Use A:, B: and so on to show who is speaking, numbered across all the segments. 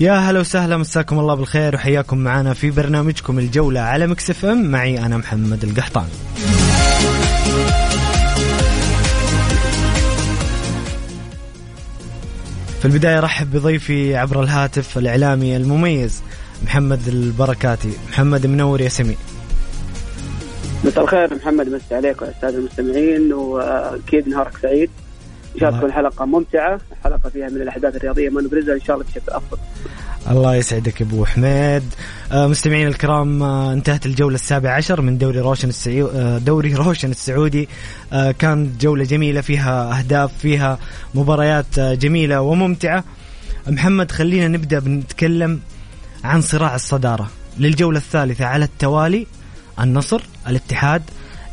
A: يا هلا وسهلا مساكم الله بالخير وحياكم معنا في برنامجكم الجولة على مكسف ام. معي أنا محمد القحطان في البداية رحب بضيفي عبر الهاتف الإعلامي المميز محمد البركاتي. محمد منور يا سمي.
B: مساء الخير محمد مسي عليك الساده المستمعين وأكيد نهارك سعيد. ان شاء الله. تكون حلقه ممتعة حلقه فيها من الأحداث الرياضية ما نبرزها إن شاء الله بشكل أفضل.
A: الله يسعدك أبو حميد. آه، مستمعين الكرام آه، انتهت الجولة السابعة عشر من دوري روشن السعودي دوري روشن السعودي. آه، كانت جولة جميلة فيها أهداف فيها مباريات جميلة وممتعة. محمد خلينا نبدأ بنتكلم عن صراع الصدارة. للجولة الثالثة على التوالي النصر الاتحاد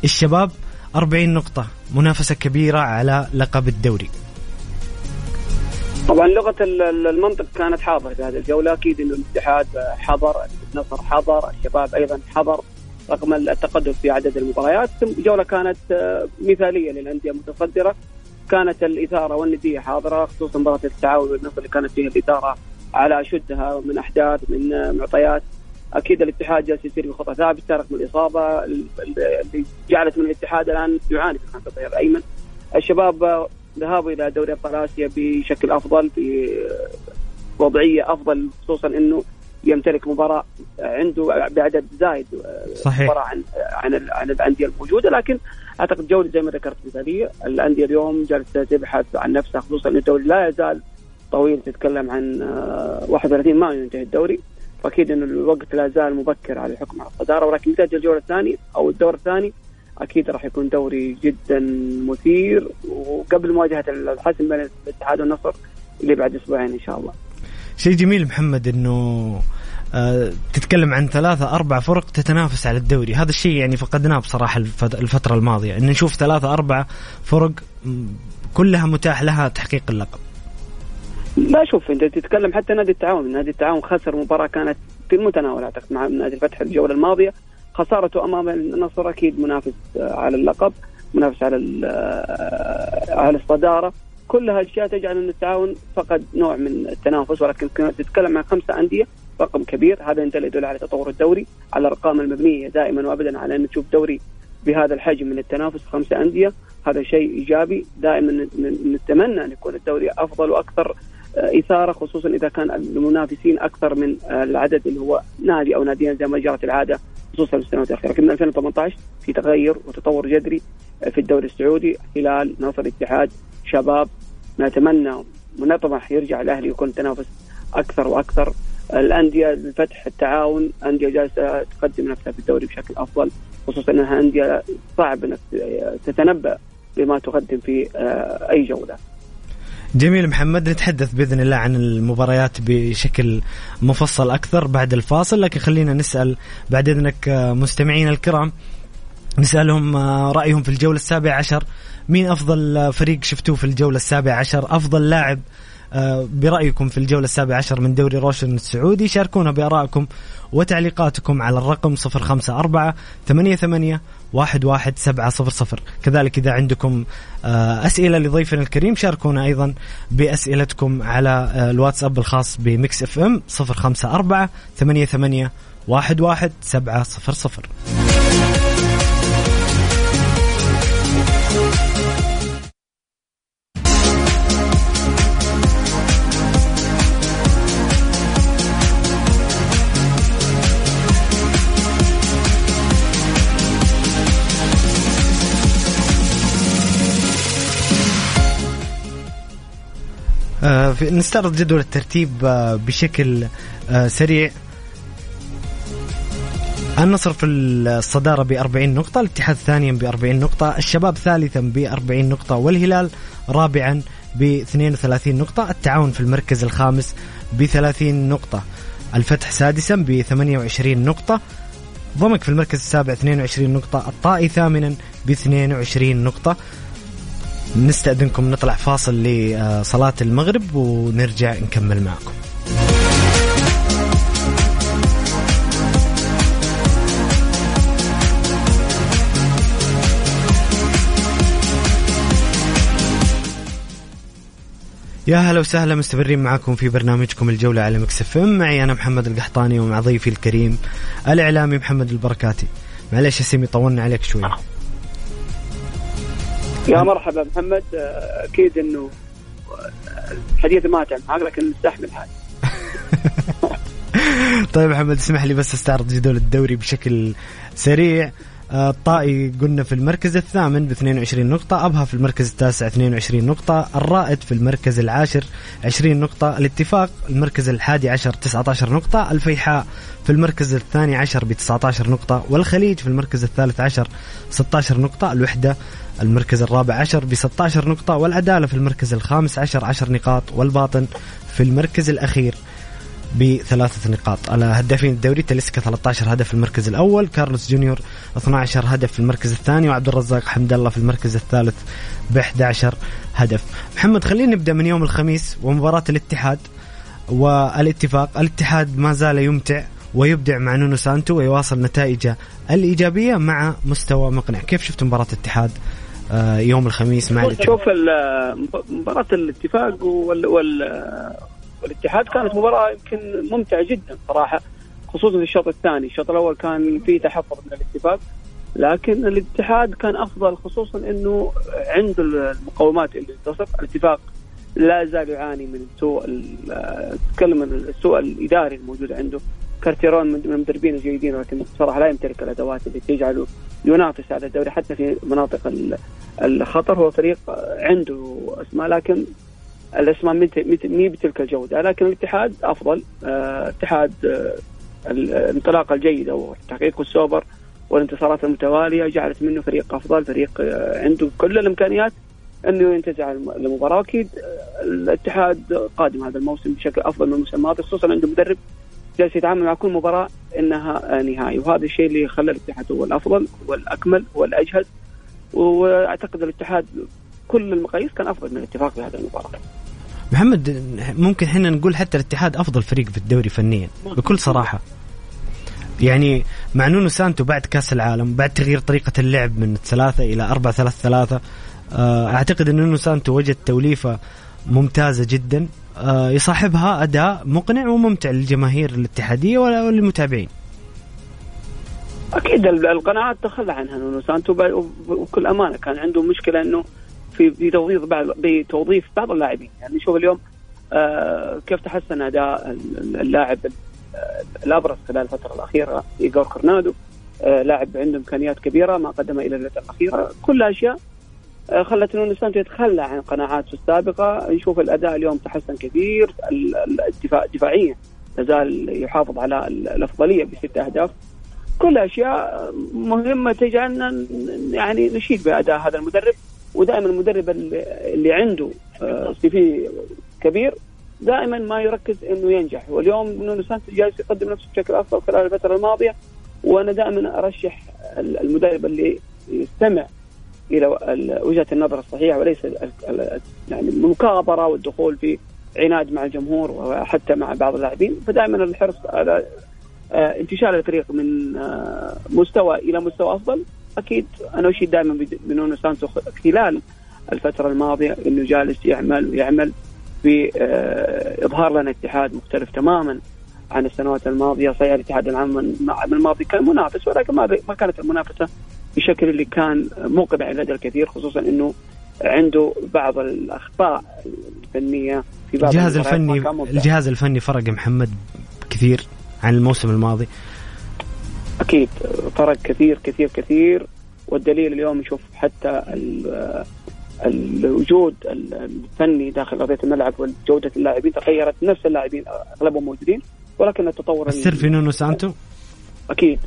A: الشباب 40 نقطة. منافسة كبيرة على لقب الدوري.
B: طبعا لغة المنطق كانت حاضرة في هذه الجولة. أكيد أنه الاتحاد حضر النصر حضر الشباب أيضا حضر رغم التقدم في عدد المباريات. الجولة كانت آه، مثالية للأندية المتصدرة. كانت الإثارة والندية حاضرة خصوصا مباراة التعاون والنصر اللي كانت فيها الإثارة على شدها من أحداث من معطيات. أكيد الاتحاد جالس يسير بخطى ثابته رغم الإصابة اللي جعلت من الاتحاد الآن يعاني في خط الظهير الأيمن. الشباب ذهابوا إلى دوري أبطال آسيا بشكل أفضل بوضعيه أفضل خصوصا إنه يمتلك مباراة عنده بعدد زايد
A: صحيح.
B: مباراة عن عن عن الأندية الموجودة. لكن أعتقد جولة زي ما ذكرت مثاليه الأندية اليوم جالسة تبحث عن نفسها خصوصا ان الدوري لا يزال طويل تتكلم عن 31 مايو ينتهي الدوري. وأكيد إن الوقت لا زال مبكر على الحكم على الصداره ولكن نتائج الجولة الثانية أو الدور الثاني أكيد راح يكون دوري جدا مثير. وقبل مواجهة الحسم بين الاتحاد والنصر اللي بعد أسبوعين إن شاء الله.
A: شيء جميل محمد إنه آه تتكلم عن ثلاثة أربع فرق تتنافس على الدوري. هذا الشيء يعني فقدناه بصراحة الفترة الماضية. أن نشوف ثلاثة أربع فرق كلها متاح لها تحقيق اللقب.
B: لا شوف انت تتكلم حتى نادي التعاون. نادي التعاون خسر مباراة كانت في المتناول اعتقد مع نادي الفتح الجولة الماضية. خسارته أمام النصر أكيد منافس على اللقب منافس على آه، على الصدارة. كلها اشياء تجعل إن التعاون فقد نوع من التنافس ولكن تتكلم عن خمسة أندية رقم كبير. هذا يدل على تطور الدوري على الأرقام المبنية دائما وابدا على أن تشوف دوري بهذا الحجم من التنافس. خمسة أندية هذا شيء إيجابي. دائما نتمنى أن يكون الدوري أفضل وأكثر إثارة خصوصا إذا كان المنافسين أكثر من العدد اللي هو نادي أو ناديين زي ما جرت العادة خصوصا في السنوات الأخيرة. لكن من 2018 في تغير وتطور جذري في الدوري السعودي هلال نصر الاتحاد شباب. نتمنى ونطمح يرجع الأهلي يكون تنافس أكثر وأكثر. الأندية الفتح التعاون أندية جالسة تقدم نفسها في الدوري بشكل أفضل. خصوصا أنها أندية صعب إنك تتنبأ بما تقدم في آه، أي جولة.
A: جميل محمد نتحدث بإذن الله عن المباريات بشكل مفصل أكثر بعد الفاصل لكن خلينا نسأل بعد إذنك مستمعينا الكرام نسألهم رأيهم في الجولة السابعة عشر. مين أفضل فريق شفتوه في الجولة السابعة عشر؟ أفضل لاعب آه، آه، برأيكم في الجولة السابعة عشر من دوري روشن السعودي شاركونا بآرائكم وتعليقاتكم على الرقم 054 88 11700 كذلك إذا عندكم آه، أسئلة لضيفنا الكريم شاركونا أيضا بأسئلتكم على آه، الواتساب الخاص بميكس إف إم 054 88 11700 آه نستعرض جدول الترتيب آه بشكل آه سريع. النصر في الصدارة ب 40 نقطة الاتحاد ثانيا ب 40 نقطة الشباب ثالثا ب 40 نقطة والهلال رابعا ب 32 نقطة التعاون في المركز الخامس ب 30 نقطة الفتح سادسا ب 28 نقطة ضمك في المركز السابع 22 نقطة الطائي ثامنا ب 22 نقطة نستأذنكم نطلع فاصل لصلاة المغرب ونرجع نكمل معكم. يا هلا وسهلا مستمرين معكم في برنامجكم الجولة على مكسف ام. معي أنا محمد القحطاني ومع ضيفي الكريم الإعلامي محمد البركاتي. معليش يا سيمي طولنا عليك شوي.
B: يا مرحبا محمد. أكيد أنه الحديث ماتع معك لكن نستحمل هذا.
A: طيب محمد اسمح لي بس أستعرض جدول الدوري بشكل سريع. الطائي قلنا في المركز الثامن ب 22 نقطة أبها في المركز التاسع 22 نقطة الرائد في المركز العاشر 20 نقطة الاتفاق المركز الحادي عشر 19 نقطة الفيحاء في المركز الثاني عشر ب 19 نقطة والخليج في المركز الثالث عشر 16 نقطة الوحدة المركز الرابع عشر ب 16 نقطة والعدالة في المركز الخامس عشر 10 نقاط والباطن في المركز الأخير بثلاثة نقاط. على هدافين الدوري تلسكا 13 هدف في المركز الأول كارلوس جونيور 12 هدف في المركز الثاني وعبد الرزاق حمد الله في المركز الثالث ب 11 هدف. محمد خلينا نبدأ من يوم الخميس ومباراة الاتحاد والاتفاق. الاتحاد ما زال يمتع ويبدع مع نونو سانتو ويواصل نتائجه الإيجابية مع مستوى مقنع. كيف شفت مباراة الاتحاد آه، يوم الخميس مع
B: الاتفاق؟ شوف مباراة الاتفاق وال, وال والاتحاد كانت مباراة يمكن ممتعة جدا صراحة خصوصا في الشوط الثاني، الشوط الأول كان فيه تحفظ من الاتفاق لكن الاتحاد كان أفضل خصوصا إنه عنده المقومات اللي تصف الاتفاق لا زال يعاني من سوء تكلم عن السوء الإداري الموجود عنده. كارتيرون من المدربين الجيدين ولكن بصراحة لا يمتلك الأدوات اللي تجعله ينافس على الدوري حتى في مناطق الخطر. هو فريق عنده أسماء لكن الأسماء مي بتلك الجودة. لكن الاتحاد أفضل. آه، اتحاد آه، الانطلاقة الجيدة وتحقيق السوبر والانتصارات المتوالية جعلت منه فريق أفضل فريق آه، عنده كل الإمكانيات أنه ينتزع المباراة. أكيد الاتحاد قادم هذا الموسم بشكل أفضل من الموسم الماضي خصوصا عنده مدرب جالس يتعامل مع كل مباراة إنها نهائي. وهذا الشيء اللي خلى الاتحاد هو الأفضل والاكمل والاجهز وأعتقد الاتحاد كل المقاييس كان أفضل من الاتفاق في هذه المباراة.
A: محمد ممكن إحنا نقول حتى الاتحاد أفضل فريق في الدوري فنيا بكل صراحة. يعني مع نونو سانتو بعد كأس العالم بعد تغيير طريقة اللعب من ثلاثة إلى أربعة ثلاثة ثلاثة آه، أعتقد إن نونو سانتو وجد توليفة ممتازة جدا آه، يصاحبها أداء مقنع وممتع للجماهير الاتحادية وللمتابعين.
B: أكيد القناعات تخلى عنها نونو سانتو وبكل أمانة كان عنده مشكلة إنه في في توظيف بعض بتوظيف بعض اللاعبين. يعني نشوف اليوم آه كيف تحسن أداء اللاعب الأبرز خلال الفترة الأخيرة ايجور كورنادو؟ آه لاعب عنده إمكانيات كبيرة ما قدمها إلى الفترة الأخيرة. كل أشياء آه خلت نونو سانتو يتخلى عن قناعاته السابقة. نشوف الأداء اليوم تحسن كثير الدفاع دفاعيا لازال يحافظ على الأفضلية بست أهداف. كل أشياء مهمة تجعلنا يعني نشيد بأداء هذا المدرب. ودائما المدرب اللي عنده سي آه، في كبير دائما ما يركز إنه ينجح. واليوم نونو سانتو جالس يقدم نفسه بشكل أفضل خلال الفترة الماضية وأنا دائما أرشح المدرب اللي يستمع إلى وجهة النظر الصحيحة وليس يعني المكابرة والدخول في عناد مع الجمهور وحتى مع بعض اللاعبين. فدائما الحرص على آه، انتشال الفريق من آه، مستوى إلى مستوى أفضل. أكيد أنا اشيد دائما بنونو سانتو خلال الفترة الماضية إنه جالس يعمل ويعمل في آه، إظهار لنا اتحاد مختلف تماما عن السنوات الماضية. صحيح الاتحاد العام الماضي كان منافس ولكن ما ما كانت المنافسة بالشكل اللي كان مقنع لدى الكثير خصوصا إنه عنده بعض الأخطاء الفنية
A: في بعض الجهاز الفني الجهاز الفني فرق محمد كثير عن الموسم الماضي.
B: أكيد. فرق كثير كثير كثير والدليل اليوم نشوف حتى الوجود الفني داخل أرضية الملعب وجودة اللاعبين تغيرت نفس اللاعبين أغلبهم موجودين ولكن التطور
A: السر في نونو سانتو؟
B: أكيد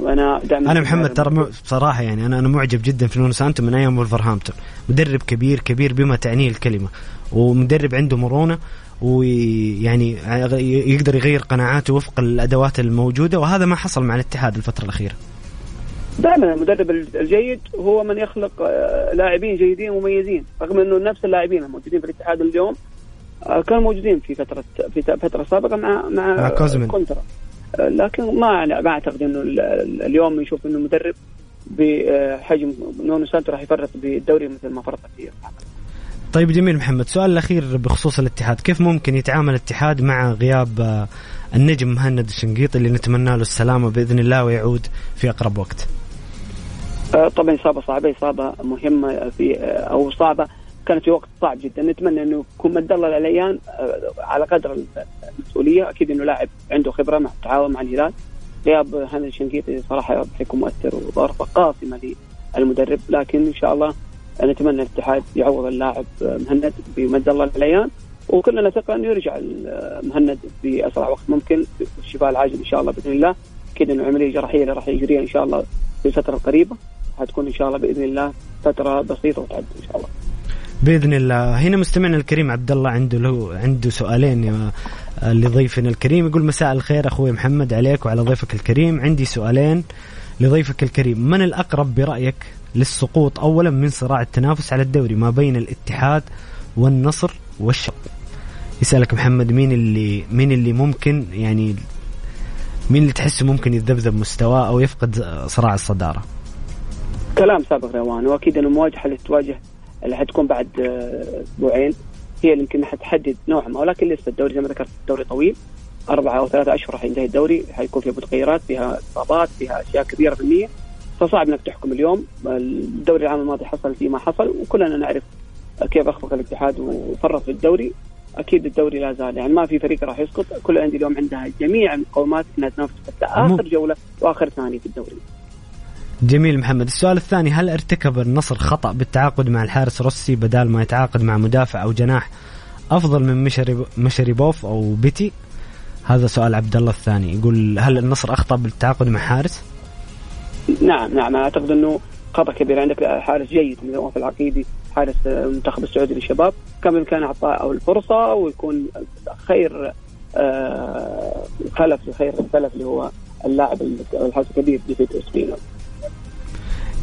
B: أنا دعم
A: أنا محمد ترى بصراحة يعني أنا أنا معجب جدا في نونو سانتو من أيام ولفرهامبتون مدرب كبير كبير بما تعنيه الكلمة. ومدرب عنده مرونة ويعني يقدر يغير قناعاته وفق الأدوات الموجودة وهذا ما حصل مع الاتحاد الفترة الأخيرة.
B: دائما المدرب الجيد هو من يخلق آه، لاعبين جيدين ومميزين رغم إنه نفس اللاعبين الموجودين في الاتحاد اليوم آه، كانوا موجودين في فترة في فترة سابقة مع مع,
A: مع كوزمن
B: كونترا. آه، لكن ما ما أعتقد إنه اليوم نشوف إنه مدرب بحجم نونو سانتو راح يفرط بالدوري مثل ما فرط فيه.
A: طيب جميل محمد سؤال الأخير بخصوص الاتحاد كيف ممكن يتعامل الاتحاد مع غياب النجم مهند الشنقيطي اللي نتمنى له السلامة بإذن الله ويعود في أقرب وقت؟
B: آه، طبعا إصابة صعبة إصابة مهمة في آه، أو صعبة كانت في وقت صعب جدا. نتمنى إنه يكون مد الله العليان آه، على قدر المسؤولية. أكيد إنه لاعب عنده خبرة مع التعاون مع الهلال. غياب هاني الشنقيطي صراحة حيكون مؤثر وضربه قاسمه للمدرب لكن إن شاء الله نتمنى الاتحاد يعوض اللاعب مهند بمد الله العليان وكلنا ثقه أنه يرجع مهند بأسرع وقت ممكن بالشفاء العاجل إن شاء الله بإذن الله. أكيد إنه العملية الجراحيه اللي راح يجريها إن شاء الله في الفترة القريبه حتكون إن شاء الله بإذن الله فترة بسيطة وتعدي إن شاء الله.
A: بإذن الله. هنا مستمعنا الكريم عبد الله عنده له عنده سؤالين لضيفنا الكريم. يقول مساء الخير أخوي محمد عليك وعلى ضيفك الكريم. عندي سؤالين لضيفك الكريم. من الأقرب برأيك؟ للسقوط اولا من صراع التنافس على الدوري ما بين الاتحاد والنصر والشوق يسألك محمد مين اللي مين اللي ممكن يعني مين اللي تحسه ممكن يتذبذب مستواه أو يفقد صراع الصدارة؟
B: كلام سابق روان وأكيد انه المواجهة اللي تواجه اللي حتكون بعد آه، أسبوعين هي اللي يمكن حتحدد نوعا ما ولكن لسه الدوري زي ما ذكرت الدوري طويل أربعة أو ثلاثة أشهر راح ينتهي الدوري حيكون فيها متغيرات فيها إصابات فيها أشياء كبيرة فنية فصعب إنك تحكم اليوم. الدوري العام الماضي حصل فيه ما حصل وكلنا نعرف كيف أخفق الاتحاد وفرط في الدوري. أكيد الدوري لا زال يعني ما في فريق راح يسقط. كل الانديه اليوم عندها جميع المقومات إنها تنافس حتى آخر جولة وآخر ثاني في الدوري.
A: جميل محمد. السؤال الثاني هل ارتكب النصر خطأ بالتعاقد مع الحارس روسي بدال ما يتعاقد مع مدافع أو جناح أفضل من مشري مشريبوف أو بيتي؟ هذا سؤال عبد الله الثاني يقول هل النصر أخطأ بالتعاقد مع حارس؟
B: نعم نعم. أعتقد أنه خطأ كبير عندك. حارس جيد من نواف العقيدي حارس المنتخب السعودي للشباب. كان بامكان اعطائه الفرصة ويكون خير آه خلف لخير الخلف اللي هو اللاعب الحارس الكبير ديفيد اوسبينو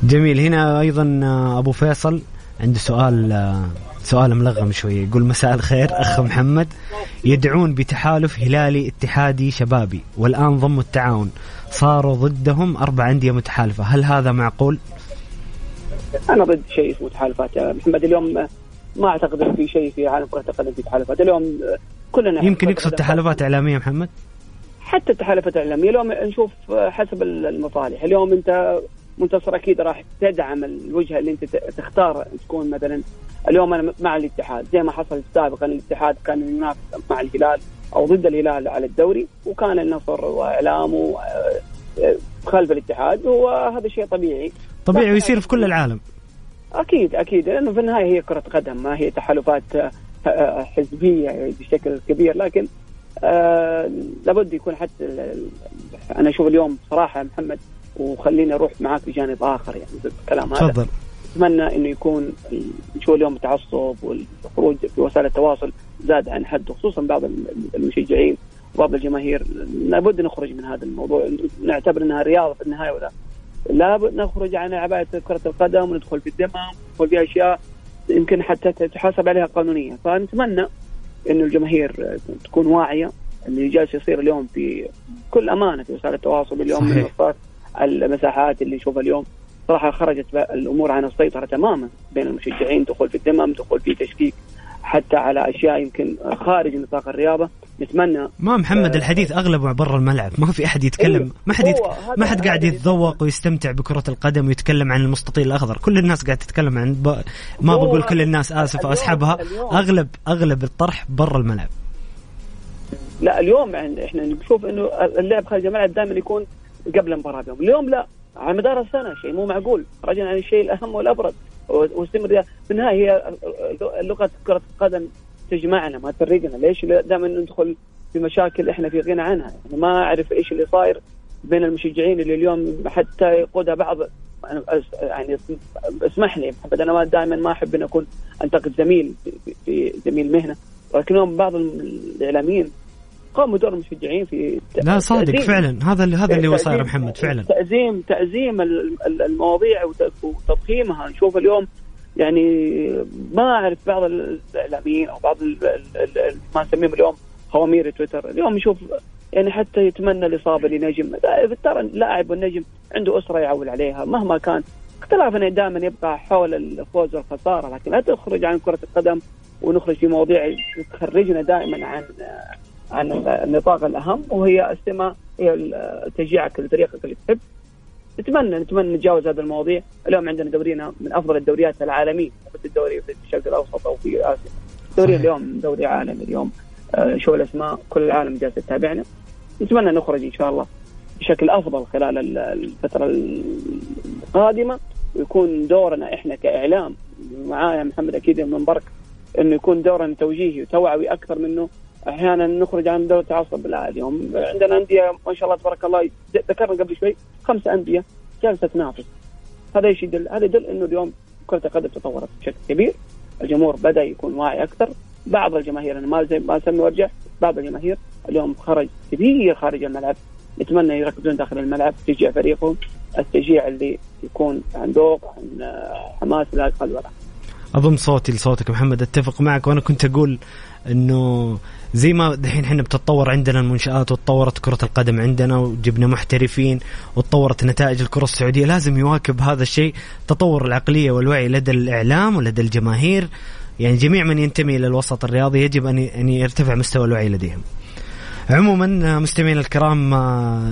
A: جميل. هنا أيضا آه، أبو فيصل عنده سؤال آه، سؤال ملغم شوي. يقول مساء الخير أخ محمد. يدعون بتحالف هلالي اتحادي شبابي والآن ضموا التعاون. صاروا ضدهم أربع أندية متحالفة. هل هذا معقول؟
B: أنا ضد شيء اسمه تحالفات يا محمد. اليوم ما أعتقد إن في شيء في عالم كرة القدم في تحالفات. اليوم كلنا
A: يمكن يقصد تحالفات إعلامية محمد؟
B: حتى التحالفات الإعلامية. اليوم نشوف حسب المصالح. اليوم أنت منتصر أكيد راح تدعم الوجهة اللي أنت تختار تكون مثلا. اليوم أنا مع الاتحاد. زي ما حصل سابقا الاتحاد كان ينافس مع الهلال. أو ضد الهلال على الدوري وكان النصر وإعلامه آه، خلف الاتحاد وهذا شيء طبيعي.
A: طبيعي ويصير في كل العالم.
B: أكيد أكيد لأنه في النهاية هي كرة قدم ما هي تحالفات آه، آه، حزبية بشكل كبير. لكن آه لابد يكون حتى أنا أشوف اليوم صراحة محمد وخليني أروح معاك بجانب آخر يعني بالكلام هذا.
A: تفضل.
B: أتمنى إنه يكون نشوف اليوم التعصب والخروج في وسائل التواصل زاد عن حد خصوصا بعض المشجعين وبعض الجماهير. لابد نخرج من هذا الموضوع. نعتبر إنها رياضة في النهاية ولا. لا نخرج عن عباءة كرة القدم وندخل في الدمم ندخل في أشياء يمكن حتى تحاسب عليها قانونيا. فنتمنى انه الجماهير تكون واعية. اللي جالس يصير اليوم في كل أمانة في وسائل التواصل اليوم صحيح. من المساحات اللي نشوفها اليوم. صراحة خرجت الأمور عن السيطرة تماما بين المشجعين دخول في الدمم دخول في تشكيك. حتى على أشياء يمكن خارج نطاق الرياضة. نتمنى.
A: ما محمد آه. الحديث أغلبه برا الملعب. ما في أحد يتكلم. أيوه ما حد يتك... ما حد قاعد يتذوق ويستمتع بكرة القدم ويتكلم عن المستطيل الأخضر. كل الناس قاعد تتكلم عن ب... ما بقول كل الناس آسف اسحبها اغلب أغلب الطرح برا الملعب.
B: لا اليوم يعني إحنا نشوف إنه اللعب خارج الملعب دائما يكون قبل المباراة بيوم. اليوم لا. على مدار السنة شيء مو معقول. رجعنا عن الشيء الأهم والابرز واستمر النهاية هي لغه كرة القدم تجمعنا ما تفرقنا ليش؟ دائما ندخل في مشاكل إحنا في غنى عنها. يعني ما أعرف إيش اللي صاير بين المشجعين اللي اليوم حتى يقودها بعض. يعني اسمح لي محمد أنا ما دائما ما أحب أن أكون أنتقد زميل في زميل مهنة. ولكن بعض الإعلاميين قاموا دور المشجعين في
A: لا صادق فعلا. هذا هذا اللي هو صاير محمد فعلا.
B: تأزيم تأزيم المواضيع وتضخيمها. نشوف اليوم يعني ما أعرف بعض الإعلاميين أو بعض ما نسميهم اليوم خوامير تويتر. اليوم نشوف يعني حتى يتمنى الإصابة لنجم. ترى اللاعب والنجم عنده أسرة يعول عليها. مهما كان اختلافنا دائما يبقى حول الفوز والخسارة. لكن لا تخرج عن كرة القدم ونخرج في مواضيع تخرجنا دائما عن عن النطاق الأهم وهي استماع هي تشجيعك لفريقك اللي تحب. نتمنى نتمنى نتجاوز هذه المواضيع. اليوم عندنا دورينا من أفضل الدوريات العالمية. بس الدوري في الشرق الأوسط أو في آسيا. دوري اليوم دوري عالمي اليوم. آه، شو الأسماء؟ كل العالم جالس يتابعنا. نتمنى نخرج إن شاء الله بشكل أفضل خلال الفترة القادمة. ويكون دورنا إحنا كإعلام. معايا محمد أكيد من برك إنه يكون دورنا توجيهي وتوعوي أكثر منه. أحيانا نخرج عن دورة التعصب لا اليوم عندنا أندية ما شاء الله تبارك الله ذكرنا قبل شوي خمسه أندية جالسة تنافس. هذا إيش يدل؟ هذا يدل إنه اليوم كرة القدم تطورت بشكل كبير. الجمهور بدأ يكون واعي أكثر. بعض الجماهير أنا ما زي ما أسمي وأرجع بعض الجماهير اليوم خرج كبير خارج الملعب. نتمنى يركزون داخل الملعب تشجيع فريقهم التشجيع اللي يكون عن ذوق عن حماس لا يقل ولا.
A: اضم صوتي لصوتك محمد أتفق معك وأنا كنت أقول إنه زي ما دحين إحنا بتتطور عندنا المنشآت وتطورت كرة القدم عندنا وجبنا محترفين وتطورت نتائج الكرة السعودية لازم يواكب هذا الشيء تطور العقلية والوعي لدى الإعلام ولدى الجماهير. يعني جميع من ينتمي إلى الوسط الرياضي يجب أن يرتفع مستوى الوعي لديهم. عموما مستمعينا الكرام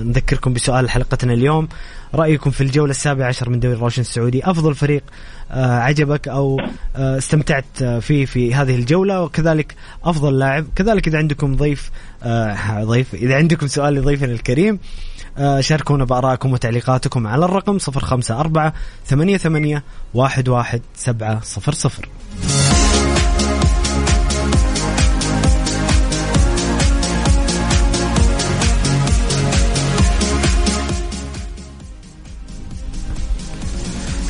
A: نذكركم بسؤال حلقتنا اليوم. رأيكم في الجولة السابعة عشر من دوري الروشن السعودي. أفضل فريق آه، عجبك أو آه، استمتعت فيه في هذه الجولة وكذلك أفضل لاعب. كذلك إذا عندكم ضيف آه، ضيف إذا عندكم سؤال لضيفنا الكريم شاركونا بآرائكم وتعليقاتكم على الرقم 054 88 11700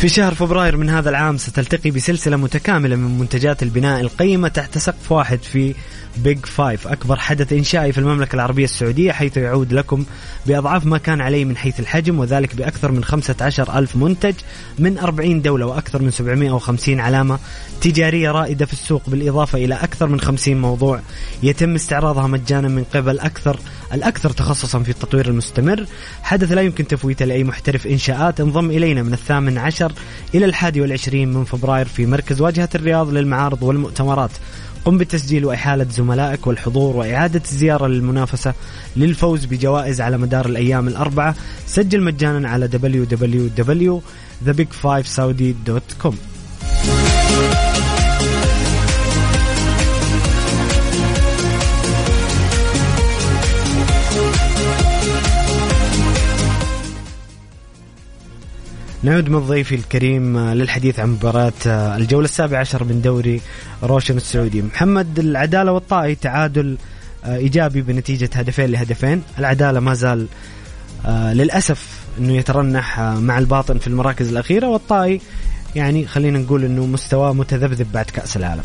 A: في شهر فبراير من هذا العام ستلتقي بسلسلة متكاملة من منتجات البناء القيمة تحت سقف واحد في بيج فايف أكبر حدث إنشائي في المملكة العربية السعودية حيث يعود لكم بأضعاف ما كان عليه من حيث الحجم وذلك بأكثر من 15 ألف منتج من 40 دولة وأكثر من 750 علامة تجارية رائدة في السوق. بالإضافة إلى أكثر من 50 موضوع يتم استعراضها مجانا من قبل أكثر الأكثر تخصصا في التطوير المستمر. حدث لا يمكن تفويته لأي محترف إنشاءات. انضم إلينا من الثامن عشر إلى الحادي والعشرين من فبراير في مركز واجهة الرياض للمعارض والمؤتمرات. قم بالتسجيل وإحالة زملائك والحضور وإعادة الزيارة للمنافسة للفوز بجوائز على مدار الأيام الأربعة. سجل مجانا على www.thebig5saudi.com نعود من ضيفي الكريم آه، للحديث عن مباراة آه، الجولة السابعة عشر من دوري روشن السعودي. محمد العدالة والطائي تعادل آه، إيجابي بنتيجة هدفين لهدفين. العدالة ما زال للأسف أنه يترنح مع الباطن في المراكز الأخيرة والطائي يعني خلينا نقول أنه مستواه متذبذب بعد كأس العالم.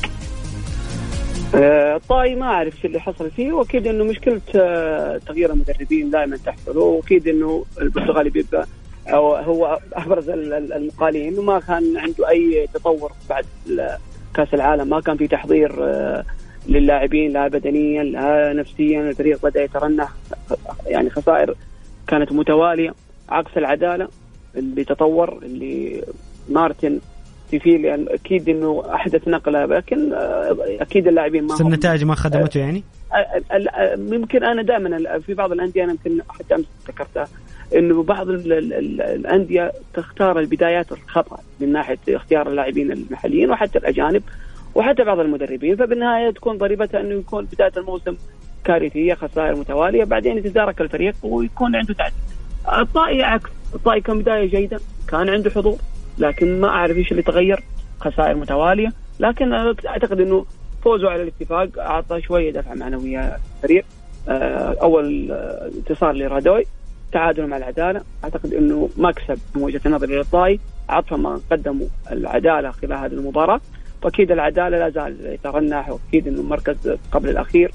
B: الطائي ما أعرف شو اللي حصل فيه وأكيد إنه مشكلة تغيير المدربين دائما تحصل وأكيد إنه البرتغالي بيبقى أو هو أبرز المقالين انه ما كان عنده أي تطور بعد كأس العالم. ما كان في تحضير آه، للاعبين لا بدنيا لا نفسيا الفريق بدأ يترنح. يعني خسائر كانت متوالية. عكس العدالة اللي تطور اللي مارتن في فيه لأن أكيد إنه أحدث نقلة لكن آه، أكيد اللاعبين
A: ما النتائج ما خدمته يعني؟
B: يمكن أنا دائما في بعض الأندية أنا يمكن حتى أمس ذكرتها. إنه بعض الأندية تختار البدايات الخطأ من ناحية اختيار اللاعبين المحليين وحتى الأجانب وحتى بعض المدربين فبالنهاية تكون ضريبتها إنه يكون بداية الموسم كارثية خسائر متوالية بعدين يتدارك الفريق ويكون عنده تعديل. الطائي عكس الطائي كان بداية جيدة كان عنده حضور لكن ما أعرف إيش اللي تغير خسائر متوالية لكن أعتقد إنه فوزه على الاتفاق أعطى شوية دفعه معنويه للفريق آه، أول آه، انتصار لرادوي تعادل مع العدالة. أعتقد إنه مكسب من وجهة نظري للطائي عطفا ما قدموا العدالة خلال هذه المباراة. فاكيد العدالة لا زال يترنح وأكيد إنه المركز قبل الأخير.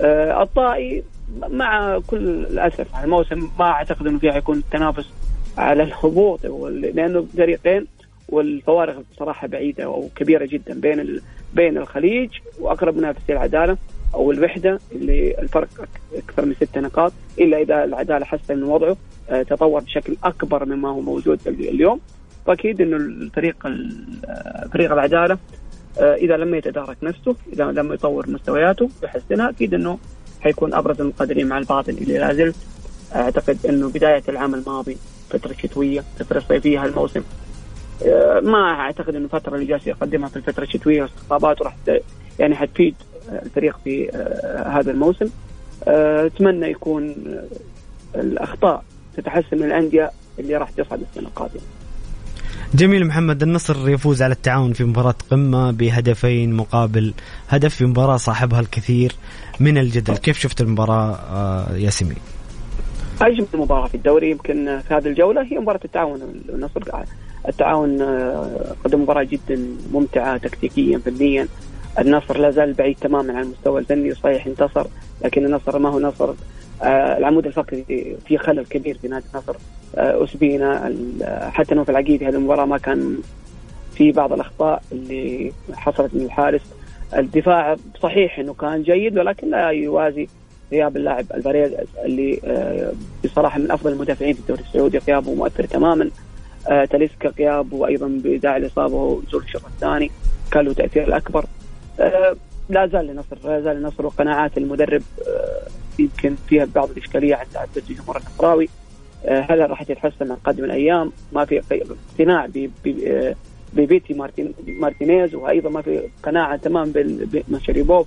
B: آه، الطائي مع كل الأسف الموسم ما أعتقد إنه فيها حيكون التنافس على الهبوط. لأنه فريقين والفوارق بصراحة بعيدة أو كبيره جدا بين بين الخليج وأقرب منافس العدالة. أو الوحده اللي الفرق أكثر من ست نقاط إلا إذا العدالة حسن من وضعه آه، تطور بشكل أكبر مما هو موجود اليوم. فاكيد إنه الفريق آه، فريق العدالة آه، إذا لم يتدارك نفسه إذا لم يطور مستوياته ويحسنها أكيد إنه حيكون أبرز المقدرين مع الباطن اللي لا أعتقد إنه بداية العام الماضي فترة شتوية فترة صيفية هالموسم. ما أعتقد إنه الفترة اللي جالس يقدمها في الفترة الشتوية واستقطابات راح يعني حتفيد الفريق في آه، هذا الموسم. أتمنى يكون الأخطاء تتحسن من الأندية اللي راح تصعد السنة القادمة.
A: جميل محمد النصر يفوز على التعاون في مباراة قمة بهدفين مقابل هدف في مباراة صاحبها الكثير من الجدل. كيف شفت المباراة آه، ياسمين؟
B: أجمل مباراة في الدوري يمكن في هذه الجولة هي مباراة التعاون. النصر التعاون آه، قدم مباراة جدا ممتعة تكتيكيا فنيا. النصر لا زال بعيد تماما عن المستوى الفني صحيح انتصر لكن النصر ما هو نصر. آه، العمود الفقري في خلل كبير في نادي النصر. آه، أسبينا حتى انه في العقيد هذه المباراة ما كان في بعض الأخطاء اللي حصلت من الحارس. الدفاع صحيح إنه كان جيد ولكن لا يوازي غياب اللاعب الفاريز اللي آه، بصراحة من أفضل المدافعين في الدوري السعودي. غيابه مؤثر تماما. تاليسكا غيابه أيضا بداعي الإصابة ونزول الشوط الثاني كان له تأثير الأكبر. لا زال لنصر لا زال لنصر وقناعات المدرب يمكن فيها بعض الإشكالية عند عدد الجمهور النصراوي. آه، هل راح تتحسن مع قادم الأيام؟ ما في اقتناع آه، ببيتي مارتين مارتينيز وأيضا ما في قناعة تمام بمشاريبوف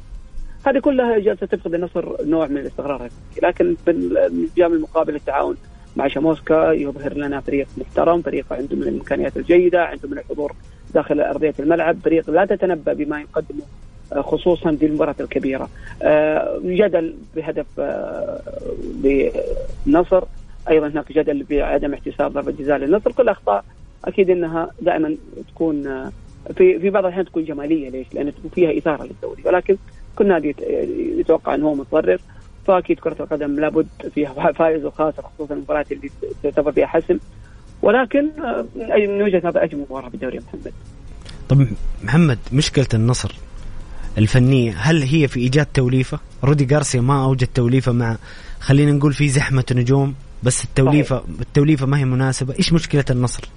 B: هذه كلها جالسة تفقد النصر نوع من الاستقرار. لكن بالجانب المقابل التعاون مع شاموسكا يظهر لنا فريق محترم فريق عنده من الإمكانيات الجيدة عنده من الحضور داخل أرضية الملعب. فريق لا تتنبأ بما يقدمه خصوصا في المباراة الكبيرة. آه، جدل بهدف آه، للنصر أيضا هناك جدل بعدم احتساب ضربة جزاء للنصر. كل أخطاء أكيد أنها دائما تكون آه، في في بعض الأحيان تكون جمالية. ليش؟ لأن تكون فيها إثارة للدوري. ولكن كل نادي يتوقع أنه هو متضرر. فأكيد كرة القدم لابد فيها فائز وخاسر خصوصا المباريات اللي تعتبر فيها حسم. ولكن من وجهة نظر أجمل مباراة في الدوري يا محمد
A: طب محمد مشكلة النصر الفنية هل هي في إيجاد توليفة؟ رودي جارسيا ما أوجد توليفة مع خلينا نقول في زحمة نجوم بس التوليفة صحيح. التوليفة ما هي مناسبة، إيش مشكلة النصر؟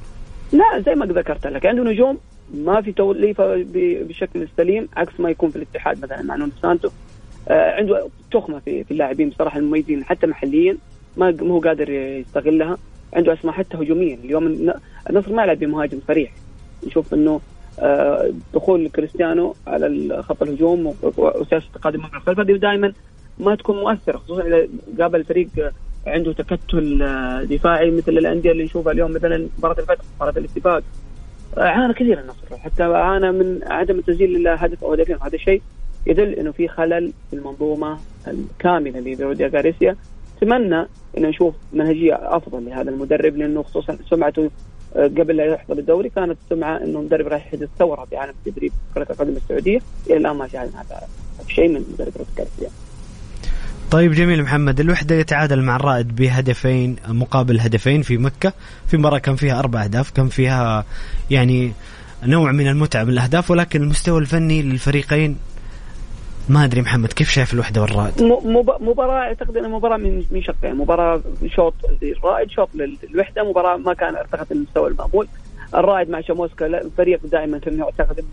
B: لا زي ما ذكرت لك عنده نجوم ما في توليفة بشكل سليم عكس ما يكون في الاتحاد مثلا مع نونو سانتو آه عنده تخمة في في اللاعبين بصراحة المميزين حتى محليا ما هو قادر يستغلها عنده أسماء حتى هجوميا. اليوم النصر ما يلعب بمهاجم صريح. نشوف إنه آه، دخول كريستيانو على خط الهجوم وسياسة التقادم من الخلف هذه دائما ما تكون مؤثرة خصوصا إذا قابل فريق عنده تكتل آه، دفاعي مثل الأندية اللي نشوفها اليوم مثلا مباراة الفتح مباراة الاتفاق. عانى كثير النصر حتى عانى من عدم التسجيل هدف أو هدفين. هذا الشيء يدل إنه في خلل في المنظومة الكاملة لروديا غاريسيا اتمنى إن نشوف منهجية أفضل لهذا المدرب لأنه خصوصا سمعته قبل لا يحصل الدوري كانت سمعة إنه مدرب راح يحدث ثورة في عالم تدريب كرة القدم السعودية. إلى الآن ما شاهدنا هذا شيء من مدرب روتكارسيا
A: طيب جميل محمد. الوحدة يتعادل مع الرائد بهدفين مقابل هدفين في مكة في مباراة كان فيها أربع أهداف كان فيها يعني نوع من المتعة من الأهداف ولكن المستوى الفني للفريقين ما أدري محمد كيف شايف الوحدة والرائد؟
B: مباراه أعتقد انها مباراه من من شقين، مباراه شوط للرائد شوط للوحدة، مباراه ما كان ارتقت المستوى المأمول. الرائد مع شاموسكا فريق دائما اعتقد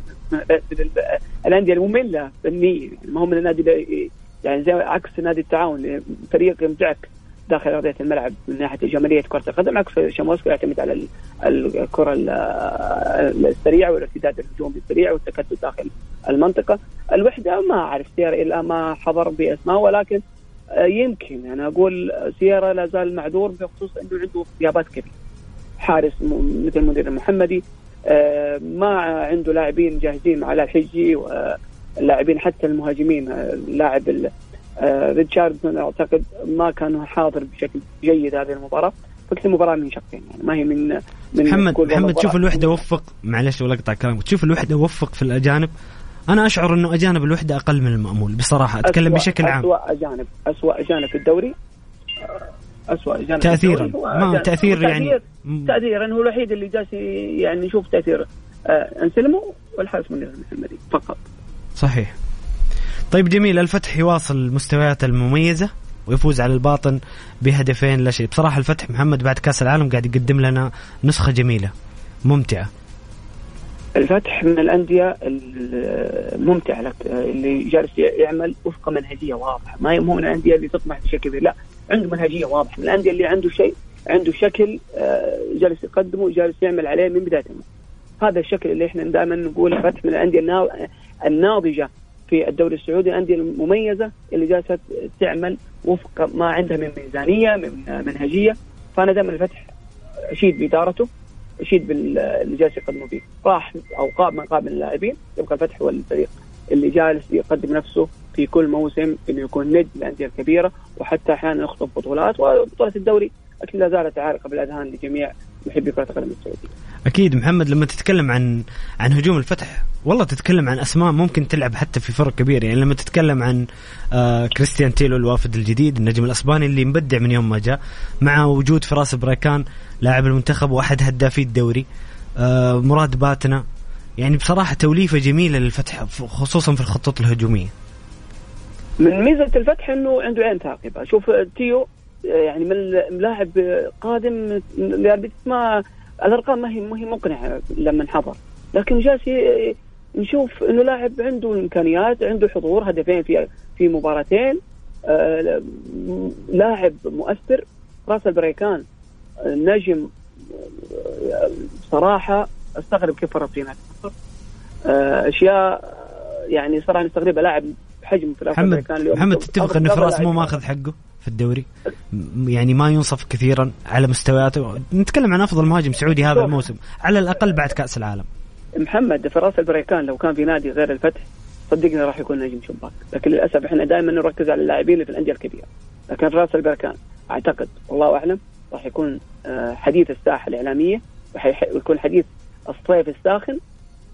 B: الأندية المملة فنيا ما هو من النادي يعني زي عكس نادي التعاون فريق يمتعك داخل أرضية الملعب من ناحية جمالية كرة القدم عكس شاموسكا يعتمد على الكرة السريعة والارتداد الهجومي السريع والتكتل داخل المنطقة. الوحدة ما أعرف سيارة الا ما حضر بأسماء ولكن آه، يمكن. أنا أقول سيارة لا زال معذور بخصوص إنه عنده غيابات كبيرة. حارس مثل المدير المحمدي آه، ما عنده لاعبين جاهزين مع الحجي واللاعبين حتى المهاجمين اللاعب ريتشاردسون أعتقد ما كان حاضر بشكل جيد هذه المباراة. فكت المباراة من شقين يعني ما هي من من
A: محمد محمد تشوف الوحدة وفق. معلش ولا اقطع كلامك. تشوف الوحدة وفق في الأجانب. أنا أشعر إنه أجانب الوحدة أقل من المأمول. بصراحة أتكلم بشكل عام.
B: اسوء أجانب. اسوء أجانب في الدوري. اسوء أجانب
A: تاثيرا. ما تأثير يعني
B: تاثيرا. هو الوحيد اللي جالس يعني نشوف تأثير. آه أنسلمو والحارس منير المحمدي فقط.
A: صحيح. طيب جميل الفتح يواصل المستويات المميزة ويفوز على الباطن بهدفين لا شيء. بصراحة الفتح محمد بعد كأس العالم قاعد يقدم لنا نسخة جميلة ممتعة.
B: الفتح من الأندية الممتعة لك اللي جالس يعمل وفق منهجية واضحة. ما هو من الأندية اللي تطمح بشكل لا عنده منهجية واضحة. من الأندية اللي عنده شيء عنده شكل آه، جالس يقدمه جالس يعمل عليه من بداية. هذا الشكل اللي إحنا دائما نقول الفتح من الأندية الناضجة. في الدوري السعودي الأندية المميزة اللي جالسة تعمل وفق ما عندها من ميزانية من منهجية. فأنا دائما الفتح أشيد بإدارته أشيد باللي جالس يقدمه فيه. راح أو قاب من قاب من اللاعبين يبقى الفتح هو الفريق اللي جالس يقدم نفسه في كل موسم إنه يكون نجم الانديه الكبيرة. وحتى أحيانا يخطب بطولات وبطولة الدوري أكيد لا زالت عارقة بالأذهان لجميع محبي كره القدم السعودية.
A: أكيد محمد لما تتكلم عن عن هجوم الفتح والله تتكلم عن أسماء ممكن تلعب حتى في فرق كبيره يعني لما تتكلم عن آه كريستيان تيلو الوافد الجديد النجم الأسباني اللي مبدع من يوم ما جاء مع وجود فراس بريكان لاعب المنتخب وأحد هدافي الدوري آه مراد باتنا. يعني بصراحة توليفة جميلة للفتح خصوصا في الخطوط الهجومية.
B: من ميزة الفتح إنه عنده عين ثاقبة. شوف تيو يعني من لاعب قادم ما الأرقام ما هي ما هي مقنعة لما انحضر. لكن جالس نشوف إنه لاعب عنده إمكانيات عنده حضور هدفين في في مباراتين. آه لاعب مؤثر راس البريكان نجم صراحة استغرب كيف فرط آه أشياء يعني صراحة نستغربها لاعب
A: فراس البريكان اليوم محمد تتفق ان فراس مو ماخذ حقه؟ في الدوري. يعني ما ينصف كثيرا على مستوياته. نتكلم عن أفضل مهاجم سعودي هذا الموسم. على الأقل بعد كأس العالم.
B: محمد فراس البريكان لو كان في نادي غير الفتح صدقني راح يكون نجم شباك. لكن للأسف إحنا دائما نركز على اللاعبين اللي في الأندية الكبيرة. لكن فراس البركان أعتقد والله أعلم راح يكون آه، حديث الساحة الإعلامية ويكون حديث الصيف الساخن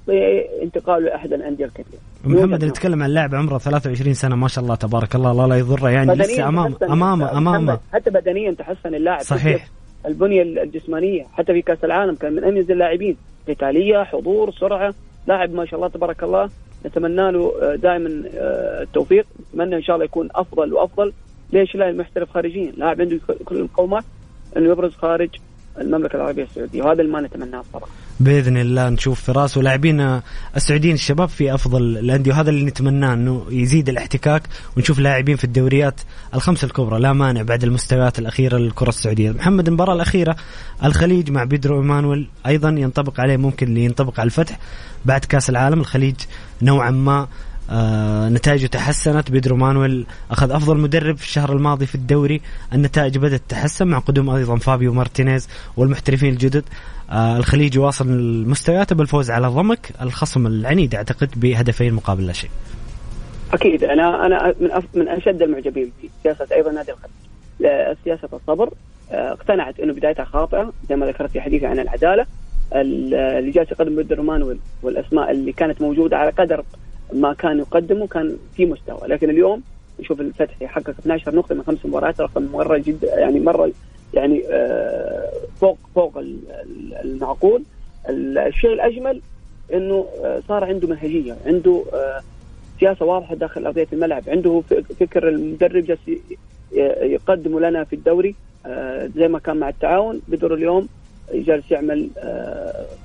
B: بانتقاله لاحد الأندية الكبيره.
A: محمد نتكلم عن لاعب عمره 23 سنة ما شاء الله تبارك الله الله لا يضره. يعني لسه امام أمامه. امامه
B: حتى بدنيا تحسن اللاعب.
A: صحيح.
B: البنية الجسمانية حتى في كأس العالم كان من اميز اللاعبين قتالية حضور سرعة. لاعب ما شاء الله تبارك الله. نتمنى له آه، دائما آه، التوفيق. نتمنى إن شاء الله يكون أفضل وأفضل. ليش لا المحترف خارجيا؟ لاعب عنده كل المقومات إنه يبرز خارج المملكة العربية السعودية. وهذا اللي ما نتمناه الصراحة.
A: بإذن الله نشوف فراس ولاعبين السعوديين الشباب في أفضل الأندية. وهذا اللي نتمناه إنه يزيد الاحتكاك ونشوف لاعبين في الدوريات الخمسة الكبرى لا مانع بعد المستويات الأخيرة للكرة السعودية. محمد المباراة الأخيرة الخليج مع بيدرو إيمانويل أيضا ينطبق عليه ممكن اللي ينطبق على الفتح بعد كأس العالم. الخليج نوعا ما آه نتائجه تحسنت. بيدرو مانويل أخذ أفضل مدرب في الشهر الماضي في الدوري. النتائج بدأت تتحسن مع قدوم أيضا فابيو مارتينيز والمحترفين الجدد. آه الخليج يواصل مستوياته بالفوز على ضمك الخصم العنيد أعتقد بهدفين مقابل لا شيء.
B: أكيد. أنا أنا من أف من أشد المعجبين في سياسة أيضا نادي الخليج سياسة الصبر. آه، اقتنعت إنه بدايتها خاطئة. زي ما ذكرت في حديثي عن العدالة. اللي جالس يقدم بيدرو مانويل والأسماء اللي كانت موجودة على قدر ما كان يقدمه كان في مستوى. لكن اليوم نشوف الفتح يحقق 12 نقطة من خمس مباريات رقم مرة جدا يعني مرة يعني آه، فوق فوق المعقول. الشيء الأجمل إنه آه، صار عنده منهجية، عنده آه، سياسة واضحة داخل أرضية الملعب، عنده فكر المدرب جالس يقدمه لنا في الدوري زي ما كان مع التعاون. بدور اليوم جالس يعمل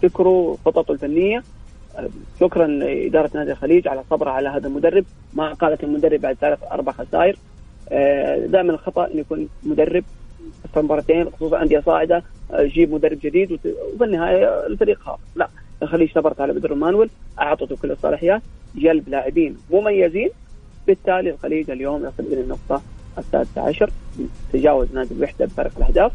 B: فكره خططه الفنية. شكرا لاداره نادي الخليج على صبرها على هذا المدرب. ما قالت المدرب بعد ثلاث أربع خسائر. آه، دائما الخطأ إنه يكون مدرب في مباراتين خصوصا أندية صاعدة. آه، يجيب مدرب جديد وفي النهاية الفريق خاف. لا الخليج صبرت على بدر مانويل أعطته كل الصلاحيات. جلب لاعبين مميزين. بالتالي الخليج اليوم يصل إلى النقطة السادسة عشر. تجاوز نادي الوحدة بفرق الأهداف.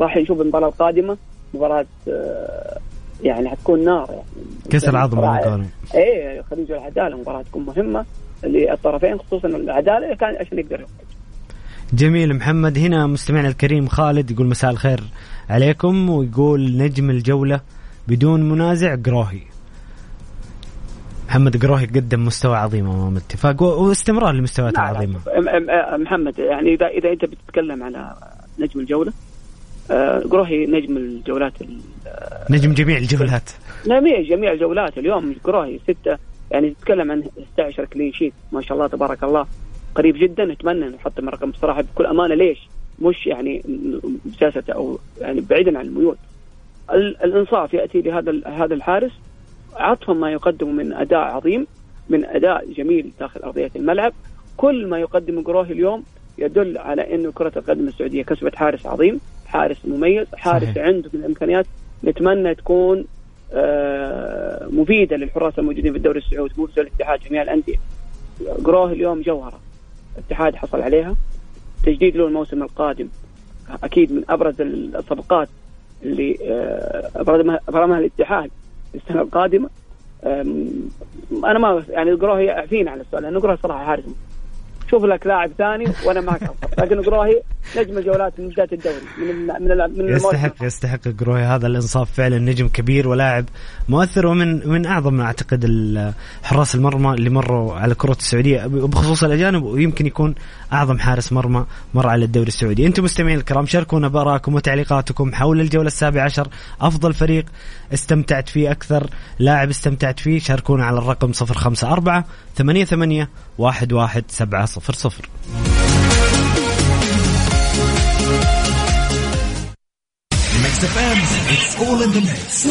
B: راح نشوف المباراة القادمة مباراة آه، يعني حتكون نار يعني.
A: كسر عظم
B: مباراة-
A: على قولهم.
B: إيه خليج العداله مباراة تكون مهمة للطرفين خصوصا العدالة كان عشان يقدر يخرج.
A: جميل محمد. هنا مستمعنا الكريم خالد يقول مساء الخير عليكم ويقول نجم الجولة بدون منازع قروهي. محمد قروهي قدم مستوى عظيم أمام الاتفاق واستمرار
B: أم- أم- محمد يعني اذا إذا أنت بتتكلم على نجم الجولة قروهي نجم الجولات ال-
A: نجم جميع الجولات.
B: جميع جميع الجولات. اليوم قروهي ستة يعني تتكلم عن 16 كلين شيت ما شاء الله تبارك الله. قريب جدا. نتمنى نحطم الرقم بصراحة بكل أمانة. ليش؟ مش يعني بساسه أو يعني بعيدا عن الميول. ال- الإنصاف يأتي لهذا هذا الحارس. عطفا ما يقدمه من أداء عظيم من أداء جميل داخل أرضية الملعب. كل ما يقدمه قروهي اليوم يدل على إنه كرة القدم السعودية كسبت حارس عظيم. حارس مميز حارس
A: صحيح.
B: عنده من الإمكانيات نتمنى تكون آه، مفيدة للحراس الموجودين في الدوري السعودي مفيده للاتحاد جميع الأندية. قروه اليوم جوهرة. الاتحاد حصل عليها. تجديد له الموسم القادم أكيد من أبرز الصفقات اللي آه، أبرزها الاتحاد السنة القادمة. أنا ما يعني قروه يعفينا على السؤال لأنه قروه صراحة حارس. شوف لك لاعب ثاني وأنا معك. لكن قروهي نجم الجولات من بداية الدوري من من من
A: يستحق يستحق قروهي. هذا الانصاف فعلا نجم كبير ولاعب مؤثر ومن من أعظم أعتقد حراس المرمى اللي مروا على كرة السعودية. بخصوص الأجانب ويمكن يكون أعظم حارس مرمى مر على الدوري السعودي. أنتم مستمعين الكرام شاركونا بارائكم وتعليقاتكم حول الجولة السابعة عشر. أفضل فريق استمتعت فيه أكثر لاعب استمتعت فيه. شاركونا على الرقم 054 88 11 700
C: Mix FM, it's all in the mix.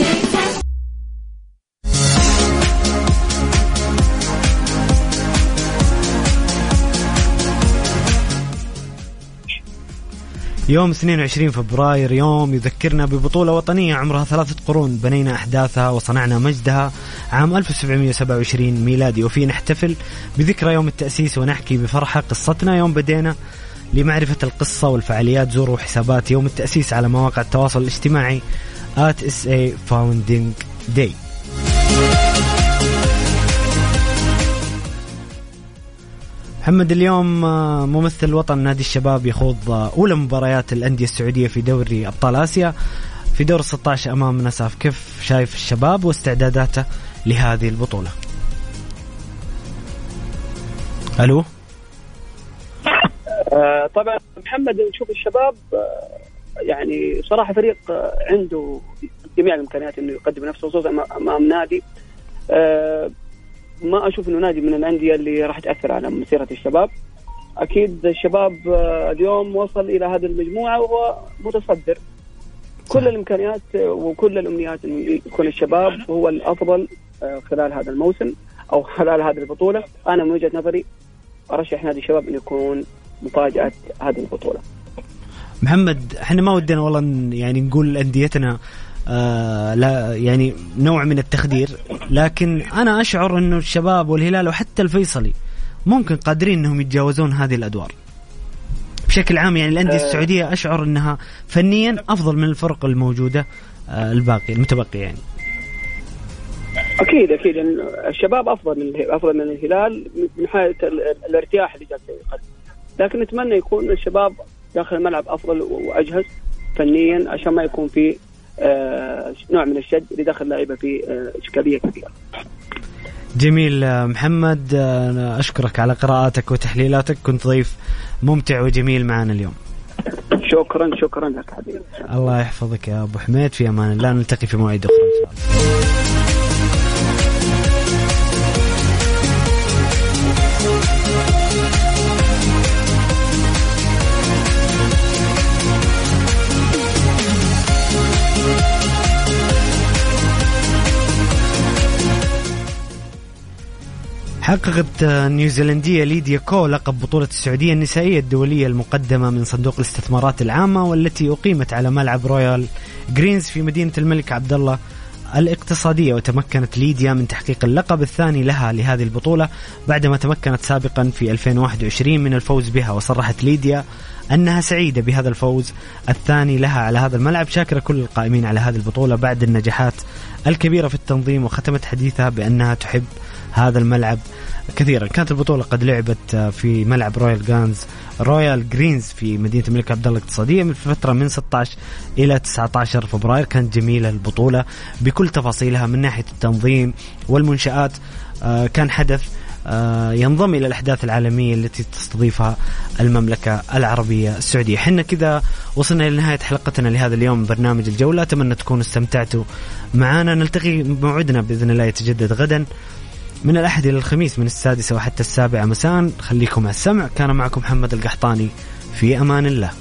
A: يوم 22 فبراير يوم يذكرنا ببطولة وطنية عمرها ثلاثة قرون. بنينا أحداثها وصنعنا مجدها. عام 1727 ميلادي. وفيه نحتفل بذكرى يوم التأسيس ونحكي بفرحة قصتنا. يوم بدينا لمعرفة القصة والفعاليات زوروا حسابات يوم التأسيس على مواقع التواصل الاجتماعي at SA Founding Day. محمد اليوم آه، ممثل وطن نادي الشباب يخوض آه، أولى مباريات الأندية السعودية في دوري أبطال آسيا. في دور 16 أمام نساف كيف شايف الشباب واستعداداته لهذه البطولة؟ ألو؟
B: آه، طبعا محمد نشوف الشباب آه، يعني صراحة فريق آه، عنده جميع الإمكانيات إنه يقدم نفسه خصوصا امام نادي آه، ما أشوف إنه نادي من الأندية اللي راح تأثر على مسيرة الشباب. أكيد الشباب آه، اليوم وصل إلى هذه المجموعة وهو متصدر كل الإمكانيات آه، وكل الأمنيات إنه يكون الشباب هو الأفضل آه، خلال هذا الموسم أو خلال هذه البطولة. أنا من وجهة نظري أرشح نادي الشباب إنه يكون مفاجأة هذه البطولة.
A: محمد إحنا ما ودنا والله يعني نقول أنديتنا آه لا يعني نوع من التخدير لكن أنا أشعر إنه الشباب والهلال وحتى الفيصلي ممكن قادرين إنهم يتجاوزون هذه الأدوار. بشكل عام يعني الأندية السعودية أشعر إنها فنيا أفضل من الفرق الموجودة آه الباقي المتبقي يعني.
B: أكيد أكيد. الشباب أفضل من أفضل من الهلال من حيث ال- ال- الارتياح اللي جالس يقدم لكن نتمنى يكون الشباب داخل الملعب أفضل وأجهز فنيا عشان ما يكون في آه، نوع من الشد اللي داخل لعيبه في آه، إشكالية كبيرة.
A: جميل آه، محمد أنا أشكرك على قراءاتك وتحليلاتك. كنت ضيف ممتع وجميل معنا اليوم.
B: شكرا شكرا لك حبيبي.
A: الله يحفظك يا أبو حميد. في أمان الله. نلتقي في مواعيد أخرى إن شاء الله. حققت النيوزيلندية ليديا كو لقب بطولة السعودية النسائية الدولية المقدمة من صندوق الاستثمارات العامة والتي أقيمت على ملعب Royal Greens في مدينة الملك عبد الله الاقتصادية وتمكنت ليديا من تحقيق اللقب الثاني لها لهذه البطولة بعدما تمكنت سابقا في 2021 من الفوز بها وصرحت ليديا أنها سعيدة بهذا الفوز الثاني لها على هذا الملعب شاكرة كل القائمين على هذه البطولة بعد النجاحات الكبيرة في التنظيم وختمت حديثها بأنها تحب هذا الملعب كثيرا. كانت البطولة قد لعبت في ملعب رويال جانز رويال جرينز في مدينة الملك عبد الله الاقتصادية من فترة من 16 إلى 19 فبراير. كانت جميلة البطولة بكل تفاصيلها من ناحية التنظيم والمنشآت. آه، كان حدث آه، ينضم إلى الأحداث العالمية التي تستضيفها المملكة العربية السعودية، إحنا كذا وصلنا إلى نهاية حلقتنا لهذا اليوم برنامج الجولة، أتمنى تكونوا استمتعتوا معنا، نلتقي موعدنا بإذن الله يتجدد غدا. من الأحد إلى الخميس من السادسة وحتى السابعة مساء. خليكم على السمع. كان معكم محمد القحطاني. في أمان الله.